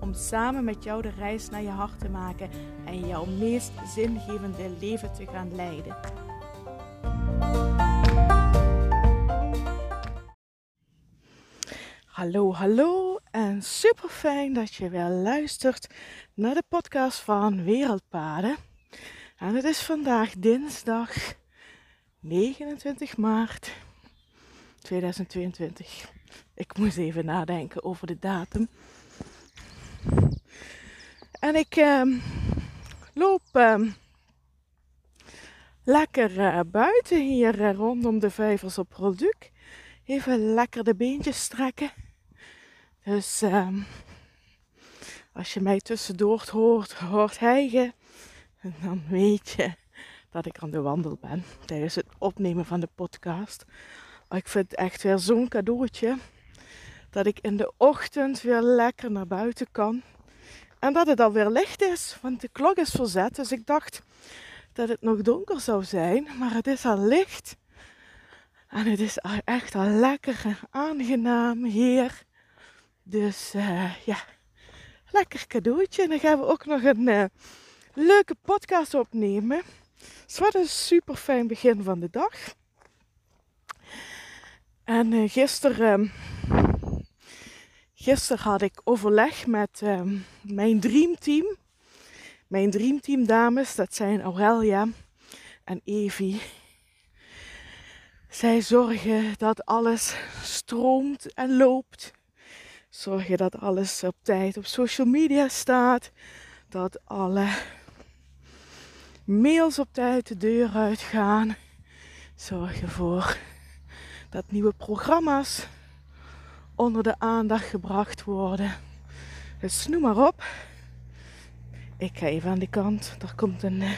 Om samen met jou de reis naar je hart te maken en jouw meest zingevende leven te gaan leiden. Hallo, hallo en super fijn dat je weer luistert naar de podcast van Wereldpaden. En het is vandaag dinsdag 29 maart 2022. Ik moest even nadenken over de datum. En ik uh, loop uh, lekker uh, buiten hier eh, rondom de vijvers op Rolduc. Even lekker de beentjes strekken. Dus ehm, als je mij tussendoor hoort, hoort hijgen, dan weet je dat ik aan de wandel ben tijdens het opnemen van de podcast. Ik vind het echt weer zo'n cadeautje dat ik in de ochtend weer lekker naar buiten kan. En dat het alweer licht is, want de klok is verzet. Dus ik dacht dat het nog donker zou zijn, maar het is al licht. En het is echt al lekker en aangenaam hier. Dus uh, ja, lekker cadeautje. En dan gaan we ook nog een uh, leuke podcast opnemen. Dus wat een super fijn begin van de dag. En uh, gisteren, gisteren had ik overleg met mijn dreamteam. Mijn dreamteam dames, dat zijn Aurelia en Evie. Zij zorgen dat alles stroomt en loopt Zorg dat alles op tijd op social media staat. Dat alle mails op tijd de deur uitgaan. Zorg ervoor dat nieuwe programma's onder de aandacht gebracht worden. Dus noem maar op. Ik ga even aan de kant. Daar komt een, eh,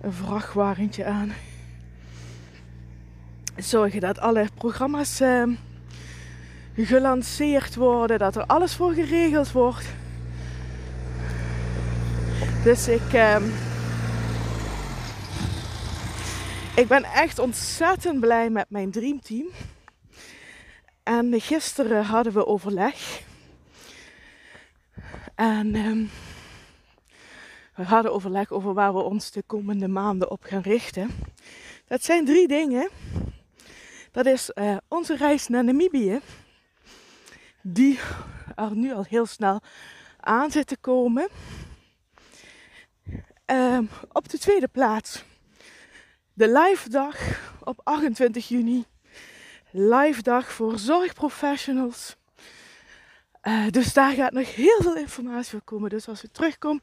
een vrachtwagentje aan. Zorgen dat alle programma's uh, gelanceerd worden, dat er alles voor geregeld wordt. Dus ik, uh, ik ben echt ontzettend blij met mijn dreamteam. En gisteren hadden we overleg. En um, we hadden overleg over waar we ons de komende maanden op gaan richten. Dat zijn drie dingen. Dat is uh, onze reis naar Namibië die er nu al heel snel aan zit te komen. Um, op de tweede plaats de live dag op 28 juni. Live dag voor zorgprofessionals. Uh, dus daar gaat nog heel veel informatie voor komen. Dus als we terugkomen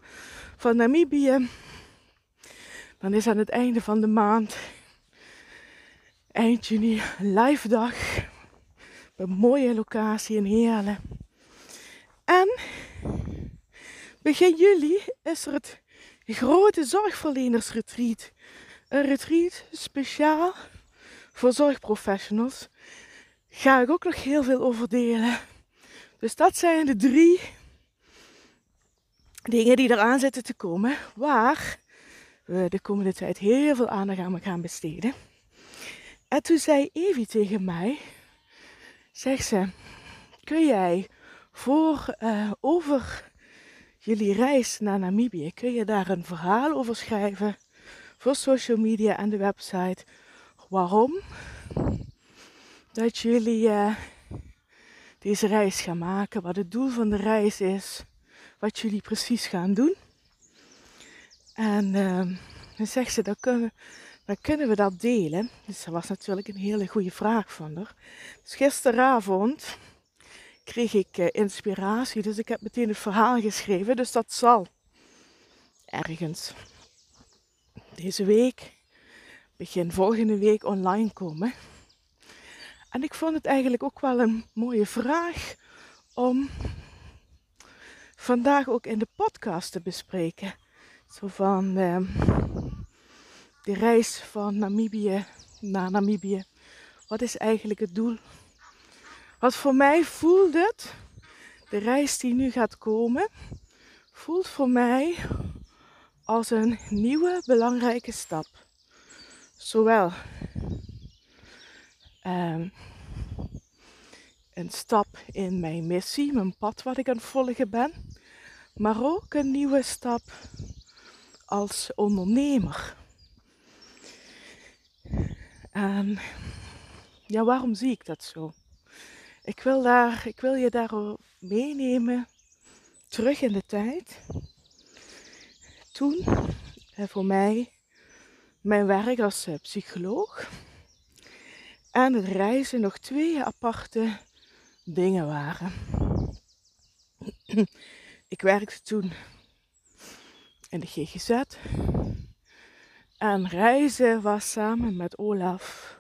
van Namibië, dan is aan het einde van de maand, eind juni, live dag een mooie locatie in Heerlen. En begin juli is er het grote zorgverlenersretreat. Een retreat speciaal voor zorgprofessionals. Ga ik ook nog heel veel over delen. Dus dat zijn de drie dingen die eraan zitten te komen. Waar we de komende tijd heel veel aandacht aan gaan besteden. En toen zei Evie tegen mij Zeg ze, kun jij voor uh, over jullie reis naar Namibië, kun je daar een verhaal over schrijven voor social media en de website? Waarom dat jullie uh, deze reis gaan maken, wat het doel van de reis is, wat jullie precies gaan doen. En uh, dan zegt ze, dat kunnen dan kunnen we dat delen. Dus dat was natuurlijk een hele goede vraag van haar. Dus gisteravond kreeg ik uh, inspiratie, dus ik heb meteen het verhaal geschreven. Dus dat zal ergens deze week, begin volgende week online komen. En ik vond het eigenlijk ook wel een mooie vraag om vandaag ook in de podcast te bespreken. Zo van ehm, de reis van Namibië naar Namibië. Wat is eigenlijk het doel? Wat voor mij voelt het, de reis die nu gaat komen, voelt voor mij als een nieuwe belangrijke stap. Zowel um, een stap in mijn missie, mijn pad wat ik aan het volgen ben, maar ook een nieuwe stap als ondernemer. En ja, waarom zie ik dat zo? Ik wil, daar, ik wil je daar meenemen terug in de tijd. Toen, voor mij, mijn werk als eh, psycholoog en het reizen nog twee aparte dingen waren. Ik werkte toen in de GGZ. En reizen was samen met Olaf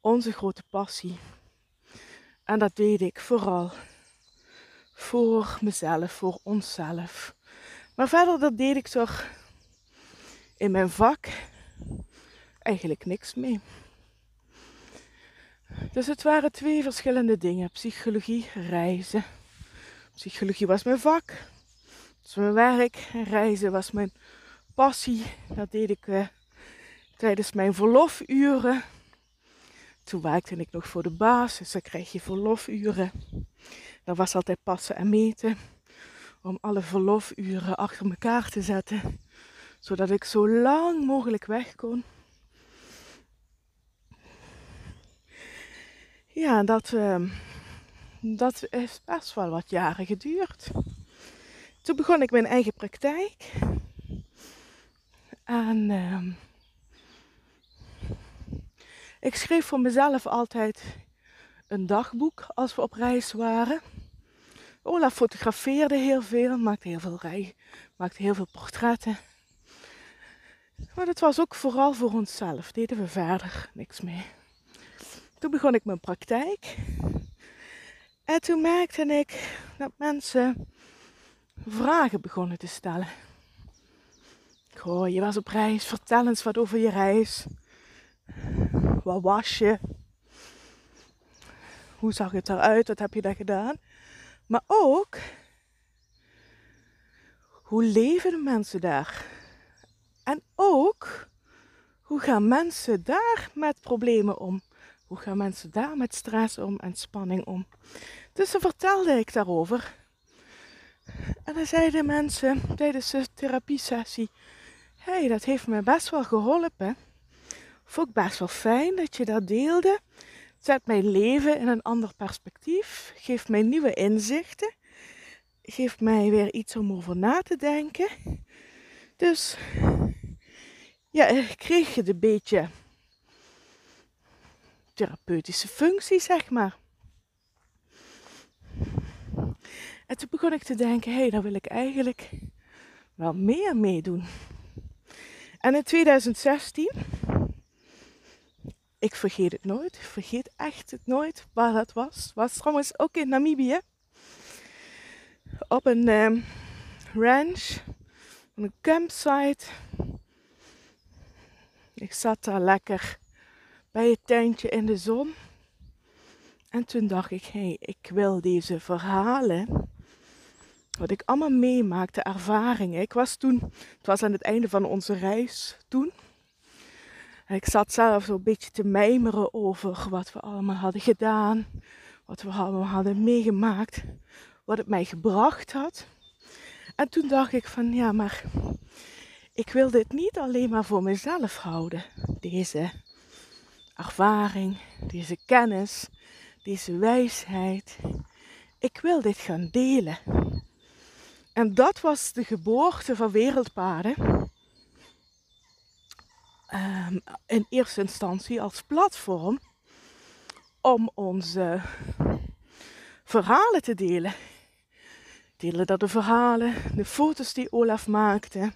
onze grote passie. En dat deed ik vooral voor mezelf, voor onszelf. Maar verder dat deed ik toch in mijn vak eigenlijk niks mee. Dus het waren twee verschillende dingen. Psychologie, reizen. Psychologie was mijn vak. Was mijn werk. En reizen was mijn passie. Dat deed ik uh, tijdens mijn verlofuren. Toen werkte ik nog voor de baas, dus dan krijg je verlofuren. Dat was altijd passen en meten. Om alle verlofuren achter elkaar te zetten. Zodat ik zo lang mogelijk weg kon. Ja, dat, uh, dat heeft best wel wat jaren geduurd. Toen begon ik mijn eigen praktijk. En uh, ik schreef voor mezelf altijd een dagboek als we op reis waren. Olaf fotografeerde heel veel, maakte heel veel rij, maakte heel veel portretten. Maar het was ook vooral voor onszelf, deden we verder niks mee. Toen begon ik mijn praktijk. En toen merkte ik dat mensen vragen begonnen te stellen. Goh, je was op reis, vertel eens wat over je reis. Wat was je? Hoe zag het eruit? Wat heb je daar gedaan? Maar ook, hoe leven de mensen daar? En ook, hoe gaan mensen daar met problemen om? Hoe gaan mensen daar met stress om en spanning om? Dus dan vertelde ik daarover. En dan zeiden mensen tijdens de therapiesessie: Hé, hey, dat heeft me best wel geholpen. Vond ik best wel fijn dat je dat deelde. Zet mijn leven in een ander perspectief. Geeft mij nieuwe inzichten. Geeft mij weer iets om over na te denken. Dus ja, ik kreeg het een beetje therapeutische functie, zeg maar. En toen begon ik te denken, hé, hey, daar wil ik eigenlijk wel meer meedoen. En in 2016, ik vergeet het nooit, ik vergeet echt het nooit waar dat was. Was trouwens ook in Namibië. Op een um, ranch, een campsite. Ik zat daar lekker bij het tuintje in de zon. En toen dacht ik, hé, hey, ik wil deze verhalen, wat ik allemaal meemaakte, ervaringen. Ik was toen, het was aan het einde van onze reis toen. En ik zat zelf zo'n beetje te mijmeren over wat we allemaal hadden gedaan, wat we allemaal hadden meegemaakt, wat het mij gebracht had. En toen dacht ik van, ja, maar ik wil dit niet alleen maar voor mezelf houden, deze ervaring, deze kennis, deze wijsheid. Ik wil dit gaan delen. En dat was de geboorte van Wereldpaden. Um, in eerste instantie als platform om onze verhalen te delen. Delen dat de verhalen, de foto's die Olaf maakte,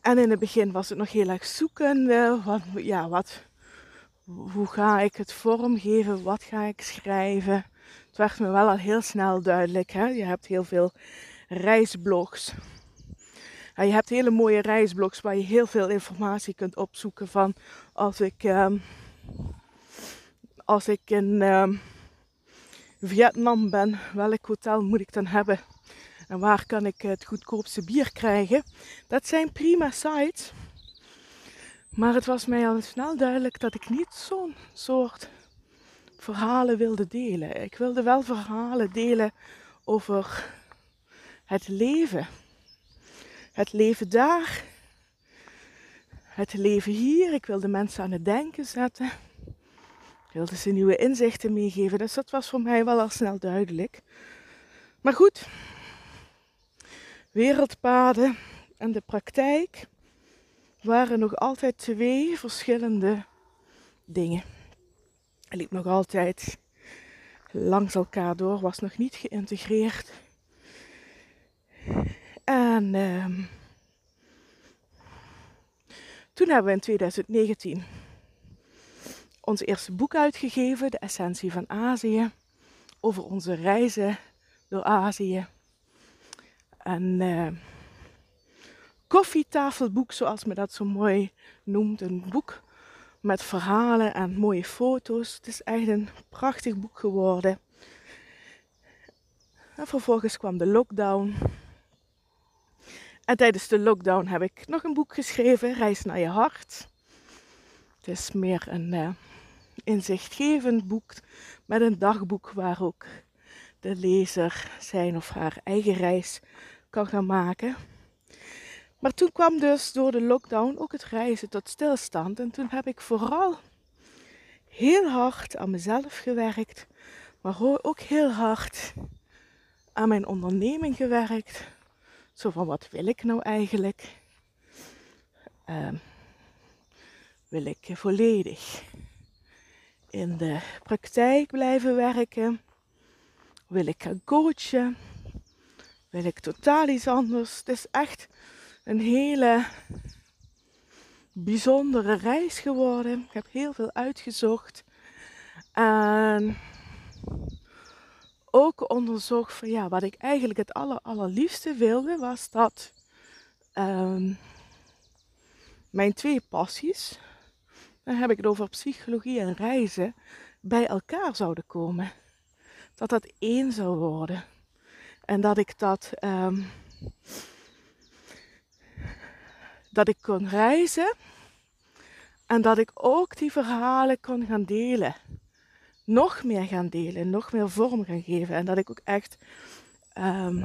en in het begin was het nog heel erg zoeken. Ja, wat, hoe ga ik het vormgeven? Wat ga ik schrijven? Het werd me wel al heel snel duidelijk. Hè? Je hebt heel veel reisblogs. je hebt hele mooie reisblogs waar je heel veel informatie kunt opzoeken van als ik, ehm, als ik in ehm, Vietnam ben, welk hotel moet ik dan hebben? En waar kan ik het goedkoopste bier krijgen? Dat zijn prima sites. Maar het was mij al snel duidelijk dat ik niet zo'n soort verhalen wilde delen. Ik wilde wel verhalen delen over het leven. Het leven daar. Het leven hier. Ik wilde mensen aan het denken zetten. Ik wilde ze nieuwe inzichten meegeven. Dus dat was voor mij wel al snel duidelijk. Maar goed, wereldpaden en de praktijk waren nog altijd twee verschillende dingen. Het liep nog altijd langs elkaar door, was nog niet geïntegreerd. En ehm, toen hebben we in 2019 ons eerste boek uitgegeven, De Essentie van Azië, over onze reizen door Azië. Een uh, koffietafelboek, zoals men dat zo mooi noemt. Een boek met verhalen en mooie foto's. Het is echt een prachtig boek geworden. En vervolgens kwam de lockdown. En tijdens de lockdown heb ik nog een boek geschreven, Reis naar je hart. Het is meer een uh, inzichtgevend boek met een dagboek waar ook de lezer zijn of haar eigen reis kan gaan maken. Maar toen kwam dus door de lockdown ook het reizen tot stilstand. En toen heb ik vooral heel hard aan mezelf gewerkt, maar ook heel hard aan mijn onderneming gewerkt. Zo van wat wil ik nou eigenlijk? Uh, wil ik volledig in de praktijk blijven werken? Wil ik gaan coachen? Wil ik totaal iets anders? Het is echt een hele bijzondere reis geworden. Ik heb heel veel uitgezocht. En ook onderzocht van ja, wat ik eigenlijk het aller, allerliefste wilde, was dat ehm, mijn twee passies, dan heb ik het over psychologie en reizen, bij elkaar zouden komen. Dat dat één zou worden. En dat ik dat ehm, dat ik kon reizen en dat ik ook die verhalen kon gaan delen. Nog meer gaan delen, nog meer vorm gaan geven en dat ik ook echt um,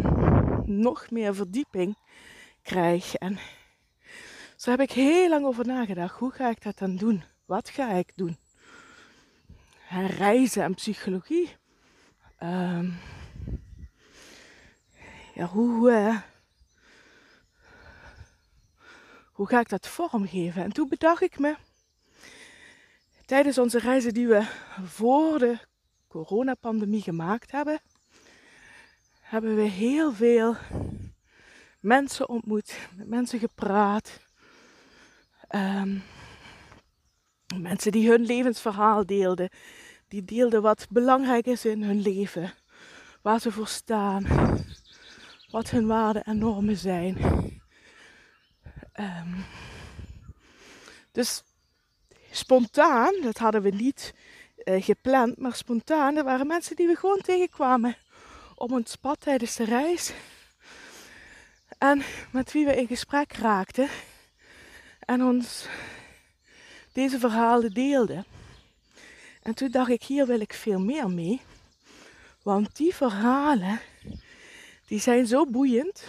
nog meer verdieping krijg. En zo heb ik heel lang over nagedacht. Hoe ga ik dat dan doen? Wat ga ik doen? reizen en psychologie. Um, hoe, uh, hoe ga ik dat vormgeven? En toen bedacht ik me, tijdens onze reizen die we voor de coronapandemie gemaakt hebben, hebben we heel veel mensen ontmoet, met mensen gepraat. Um, mensen die hun levensverhaal deelden, die deelden wat belangrijk is in hun leven, waar ze voor staan, wat hun waarden en normen zijn. Um, dus spontaan, dat hadden we niet uh, gepland, maar spontaan, er waren mensen die we gewoon tegenkwamen op ons pad tijdens de reis. En met wie we in gesprek raakten en ons deze verhalen deelden. En toen dacht ik, hier wil ik veel meer mee. Want die verhalen, die zijn zo boeiend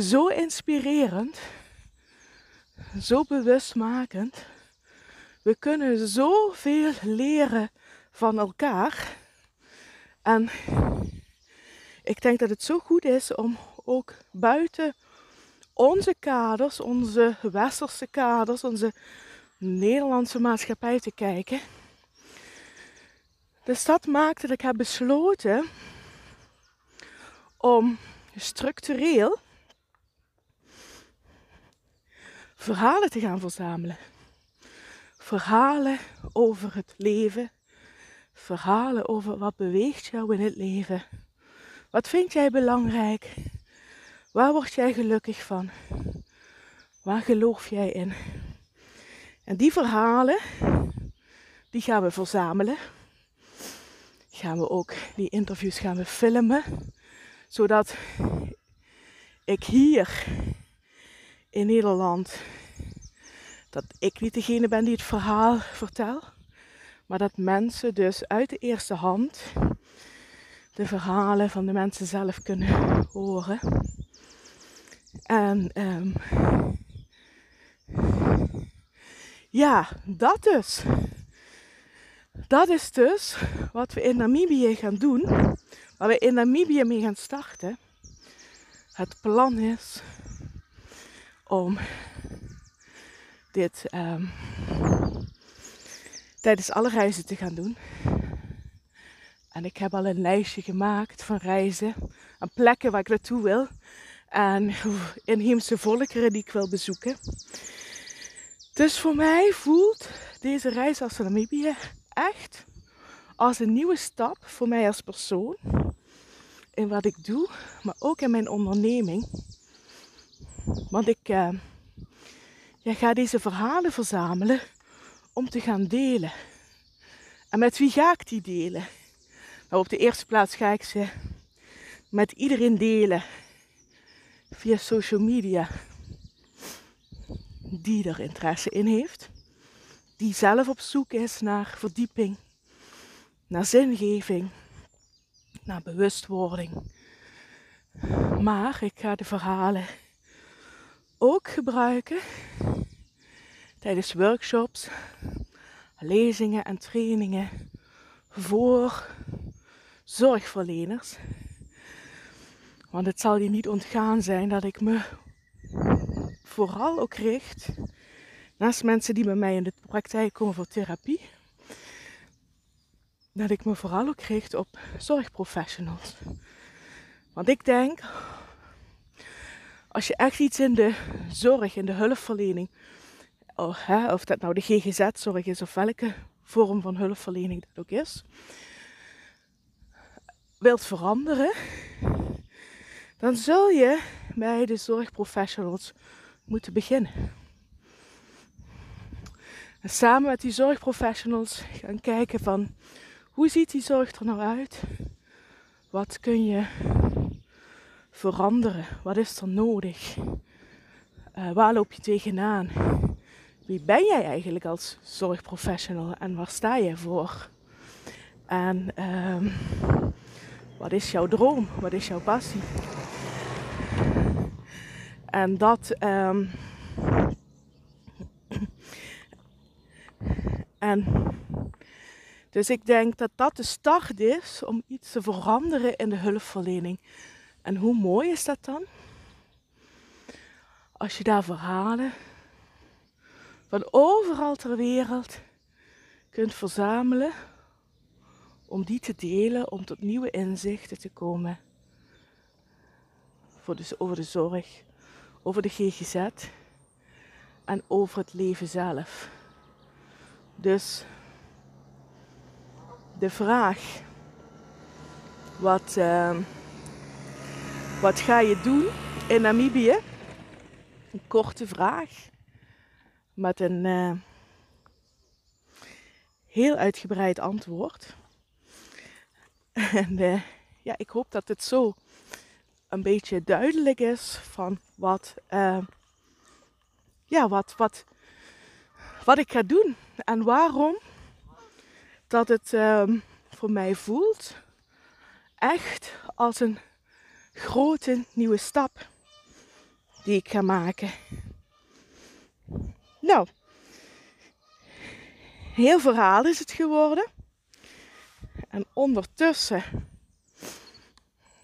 zo inspirerend, zo bewustmakend. We kunnen zoveel leren van elkaar. En ik denk dat het zo goed is om ook buiten onze kaders, onze westerse kaders, onze Nederlandse maatschappij te kijken. Dus dat maakte dat ik heb besloten om structureel verhalen te gaan verzamelen. Verhalen over het leven. Verhalen over wat beweegt jou in het leven. Wat vind jij belangrijk? Waar word jij gelukkig van? Waar geloof jij in? En die verhalen, die gaan we verzamelen. Gaan we ook, die interviews gaan we filmen. Zodat ik hier in Nederland, dat ik niet degene ben die het verhaal vertel. Maar dat mensen dus uit de eerste hand de verhalen van de mensen zelf kunnen horen. En um, ja, dat dus. Dat is dus wat we in Namibië gaan doen. Waar we in Namibië mee gaan starten. Het plan is om dit um, tijdens alle reizen te gaan doen. En ik heb al een lijstje gemaakt van reizen en plekken waar ik naartoe wil. En inheemse volkeren die ik wil bezoeken. Dus voor mij voelt deze reis als Namibië echt als een nieuwe stap voor mij als persoon. In wat ik doe, maar ook in mijn onderneming. Want ik uh, ja, ga deze verhalen verzamelen om te gaan delen. En met wie ga ik die delen? Nou, op de eerste plaats ga ik ze met iedereen delen via social media die er interesse in heeft, die zelf op zoek is naar verdieping, naar zingeving, naar bewustwording. Maar ik ga de verhalen ook gebruiken tijdens workshops, lezingen en trainingen voor zorgverleners. Want het zal je niet ontgaan zijn dat ik me vooral ook richt naast mensen die bij mij in de praktijk komen voor therapie. Dat ik me vooral ook richt op zorgprofessionals. Want ik denk, als je echt iets in de zorg, in de hulpverlening, oh, hè, of dat nou de GGZ-zorg is of welke vorm van hulpverlening dat ook is, wilt veranderen, dan zul je bij de zorgprofessionals moeten beginnen. En samen met die zorgprofessionals gaan kijken van hoe ziet die zorg er nou uit? Wat kun je veranderen? Wat is er nodig? Uh, waar loop je tegenaan? Wie ben jij eigenlijk als zorgprofessional en waar sta je voor? En uh, wat is jouw droom? Wat is jouw passie? En dat. Um, en dus ik denk dat dat de start is om iets te veranderen in de hulpverlening. En hoe mooi is dat dan? Als je daar verhalen van overal ter wereld kunt verzamelen om die te delen, om tot nieuwe inzichten te komen voor de, over de zorg, over de GGZ en over het leven zelf. Dus de vraag: wat, uh, wat ga je doen in Namibië? Een korte vraag met een uh, heel uitgebreid antwoord. En uh, ja, ik hoop dat het zo een beetje duidelijk is van wat, uh, ja, wat, wat, wat ik ga doen en waarom dat het uh, voor mij voelt echt als een grote nieuwe stap die ik ga maken. Nou, heel verhaal is het geworden. En ondertussen,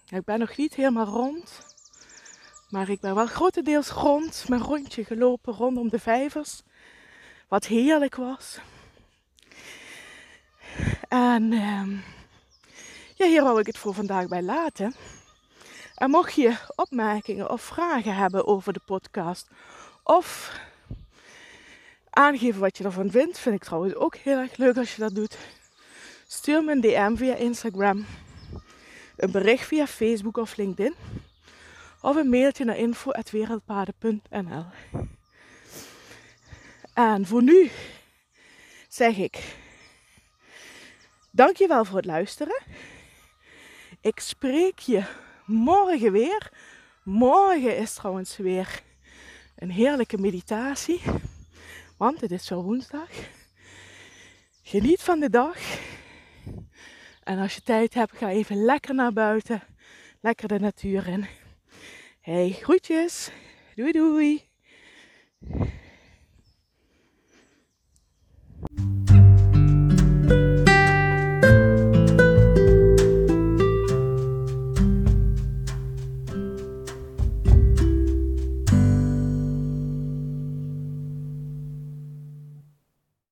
ik ben nog niet helemaal rond, maar ik ben wel grotendeels rond, mijn rondje gelopen rondom de vijvers, wat heerlijk was. En uh, ja, hier wou ik het voor vandaag bij laten. En mocht je opmerkingen of vragen hebben over de podcast, of aangeven wat je ervan vindt, vind ik trouwens ook heel erg leuk als je dat doet. Stuur me een DM via Instagram, een bericht via Facebook of LinkedIn. of een mailtje naar info.wereldpaden.nl. En voor nu zeg ik dankjewel voor het luisteren. Ik spreek je morgen weer. Morgen is trouwens weer een heerlijke meditatie. Want het is wel woensdag. Geniet van de dag. En als je tijd hebt, ga even lekker naar buiten. Lekker de natuur in. Hey, groetjes. Doei doei.